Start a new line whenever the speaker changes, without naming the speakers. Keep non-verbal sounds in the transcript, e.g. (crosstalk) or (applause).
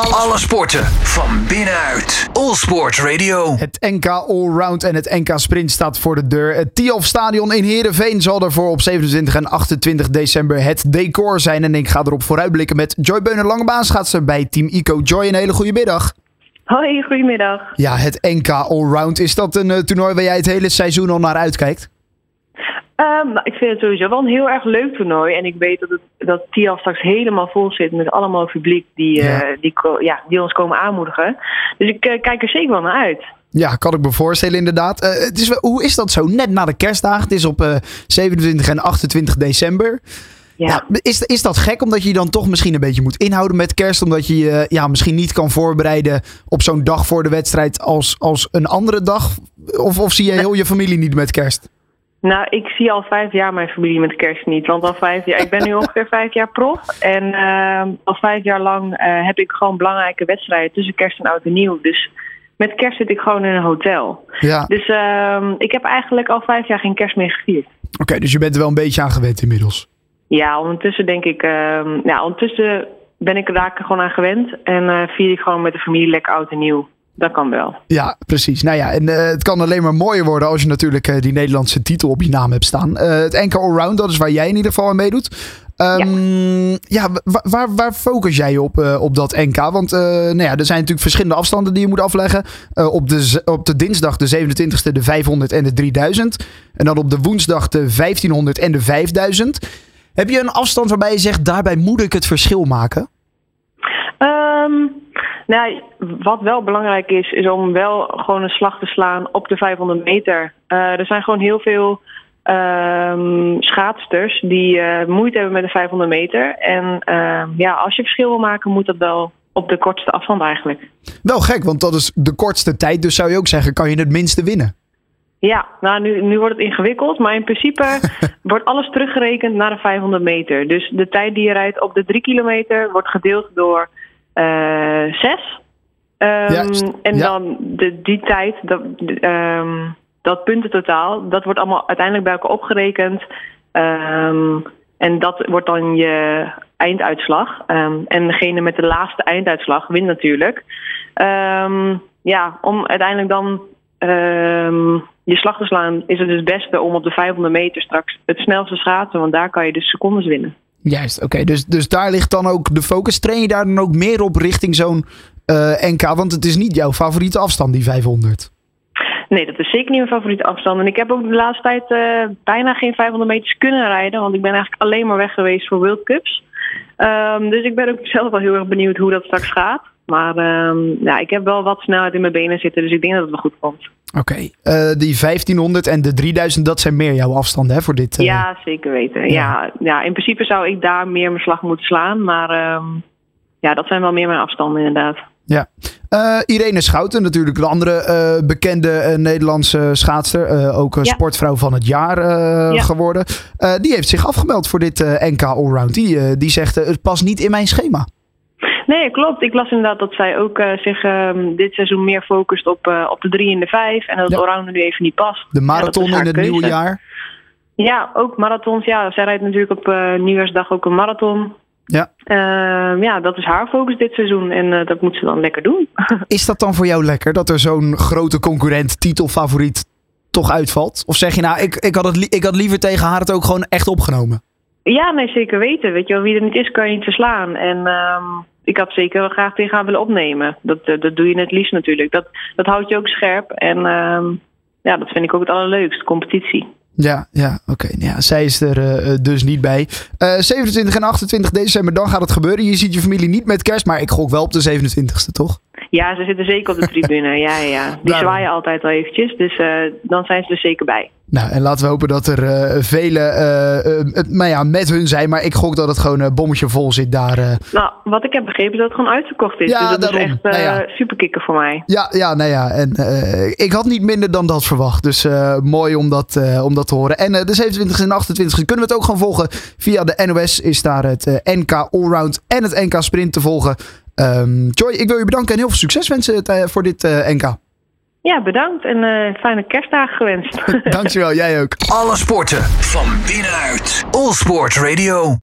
Alle sporten van binnenuit. All Sport Radio.
Het NK Allround en het NK Sprint staat voor de deur. Het Tialf Stadion in Heerenveen zal ervoor op 27 en 28 december het decor zijn. En ik ga erop vooruitblikken met Joy Beuner Langebaanschaatser bij Team Ico. Joy, een hele goede middag.
Hoi, goedemiddag.
Ja, het NK Allround. Is dat een eh, toernooi waar jij het hele seizoen al naar uitkijkt?
Ehm, nou, ik vind het sowieso wel een heel erg leuk toernooi. En ik weet dat, het, dat TIAF straks helemaal vol zit met allemaal publiek die,
Ja.
eh, die, ja, die ons komen aanmoedigen. Dus ik eh, kijk er zeker wel naar uit.
Ja, kan ik me voorstellen inderdaad. Eh, het is, hoe is dat zo? Net na de kerstdagen. Het is op eh, 27 en 28 december.
Ja.
Ja, is, is dat gek omdat je je dan toch misschien een beetje moet inhouden met kerst? Omdat je je ja, misschien niet kan voorbereiden op zo'n dag voor de wedstrijd als, als een andere dag? Of, of zie je heel je familie niet met kerst?
Nou, ik zie al vijf jaar mijn familie met kerst niet. Want al vijf jaar, ik ben nu (laughs) ongeveer vijf jaar prof. En ehm, al vijf jaar lang eh, heb ik gewoon belangrijke wedstrijden tussen kerst en oud en nieuw. Dus met kerst zit ik gewoon in een hotel.
Ja,
Dus ehm, ik heb eigenlijk al vijf jaar geen kerst meer gevierd.
oké, dus je bent er wel een beetje aan gewend inmiddels.
Ja, ondertussen denk ik, ehm, ja, ondertussen ben ik er daar gewoon aan gewend. En eh, vier ik gewoon met de familie lekker oud en nieuw. Dat kan wel.
Ja, precies. Nou ja, en eh, het kan alleen maar mooier worden als je natuurlijk eh, die Nederlandse titel op je naam hebt staan. Eh, het NK Allround, dat is waar jij in ieder geval aan meedoet. Ehm, ja, wa- waar, waar focus jij op, op dat NK? Want nou ja, er zijn natuurlijk verschillende afstanden die je moet afleggen. Op, de, op de dinsdag de 27e de 500 en de 3000. En dan op de woensdag de 1500 en de 5000. Heb je een afstand waarbij je zegt, daarbij moet ik het verschil maken?
Nou, wat wel belangrijk is, is om wel gewoon een slag te slaan op de 500 meter. Eh, er zijn gewoon heel veel ehm schaatsters die eh, moeite hebben met de 500 meter. En ehm, ja, als je verschil wil maken, moet dat wel op de kortste afstand eigenlijk.
Wel gek, want dat is de kortste tijd. Dus zou je ook zeggen, kan je het minste winnen?
Ja, nou nu, nu wordt het ingewikkeld, maar in principe (laughs) wordt alles teruggerekend naar de 500 meter. Dus de tijd die je rijdt op de 3 kilometer wordt gedeeld door eh 6.
Juist,
en
ja.
dan de, die tijd, dat, ehm, dat puntentotaal, dat wordt allemaal uiteindelijk bij elkaar opgerekend. Ehm, en dat wordt dan je einduitslag. Ehm, en degene met de laagste einduitslag wint natuurlijk. Ehm, ja, om uiteindelijk dan ehm, je slag te slaan, is het dus het beste om op de 500 meter straks het snelste schaatsen, want daar kan je dus secondes winnen.
Juist, oké. Dus, dus daar ligt dan ook de focus. Train je daar dan ook meer op richting zo'n eh, NK? Want het is niet jouw favoriete afstand, die 500.
Nee, dat is zeker niet mijn favoriete afstand. En ik heb ook de laatste tijd eh, bijna geen 500 meters kunnen rijden, want ik ben eigenlijk alleen maar weg geweest voor World Cups. Ehm, dus ik ben ook zelf wel heel erg benieuwd hoe dat straks gaat. Maar ehm, ja, ik heb wel wat snelheid in mijn benen zitten, dus ik denk dat het wel goed komt.
Oké. Eh, die 1500 en de 3000, dat zijn meer jouw afstanden hè, voor dit. eh,
Ja, zeker weten.
ja.
Ja. Ja, in principe zou ik daar meer mijn slag moeten slaan. Maar ehm, ja, dat zijn wel meer mijn afstanden inderdaad.
ja. Eh, Irene Schouten, natuurlijk een andere eh, bekende Nederlandse schaatster. eh, ook
Ja.
sportvrouw van het jaar eh,
Ja.
geworden. Eh, die heeft zich afgemeld voor dit eh, NK Allround. Die, die zegt, het past niet in mijn schema.
Nee, klopt. Ik las inderdaad dat zij ook eh, zich ehm, dit seizoen meer focust op, eh, op de drie en de vijf. En dat het allrounder nu even niet past.
De marathon in het
keuze.
nieuwe jaar.
Ja, ook marathons. Ja, zij rijdt natuurlijk op eh, nieuwjaarsdag ook een marathon.
Ja.
Ehm, ja, dat is haar focus dit seizoen. En dat moet ze dan lekker doen. (laughs)
Is dat dan voor jou lekker dat er zo'n grote concurrent, titelfavoriet, toch uitvalt? Of zeg je nou, ik, ik, had het li- ik had liever tegen haar het ook gewoon echt opgenomen?
Ja, nee, zeker weten. Weet je wel, wie er niet is, kan je niet verslaan. En ehm, ik had zeker wel graag tegen haar willen opnemen. Dat, eh, dat doe je het liefst natuurlijk. Dat, dat houdt je ook scherp. En ehm, ja, dat vind ik ook het allerleukst, competitie.
Ja, ja oké. Nou Ja, zij is er eh, eh, dus niet bij. Eh 27 en 28 december, dan gaat het gebeuren. Je ziet je familie niet met kerst, maar ik gok wel op de 27e, toch?
Ja, ze zitten zeker op de tribune. (laughs) ja, ja, ja. Die
Daarom.
zwaaien altijd wel eventjes. Dus dan zijn ze er zeker bij.
Nou, en laten we hopen dat er eh vele eh, eh, het- nou ja, met hun zijn. Maar ik gok dat het gewoon een bommetje vol zit daar. eh.
Nou, wat ik heb begrepen is dat het gewoon uitverkocht is.
Ja,
dus dat
daarom.
is echt eh
Nou ja.
superkikker voor mij.
Ja, ja, nou ja. En eh, ik had niet minder dan dat verwacht. Dus eh, mooi om dat, eh, om dat te horen. En eh, de 27 en 28 kunnen we het ook gewoon volgen. Via de NOS is daar het eh, NK Allround en het NK Sprint te volgen. Ehm, Joy, ik wil je bedanken en heel veel succes wensen eh, voor dit eh, NK.
Ja, bedankt en eh, fijne kerstdagen gewenst. (laughs)
Dankjewel, jij ook.
Alle sporten van binnenuit. All Sport Radio.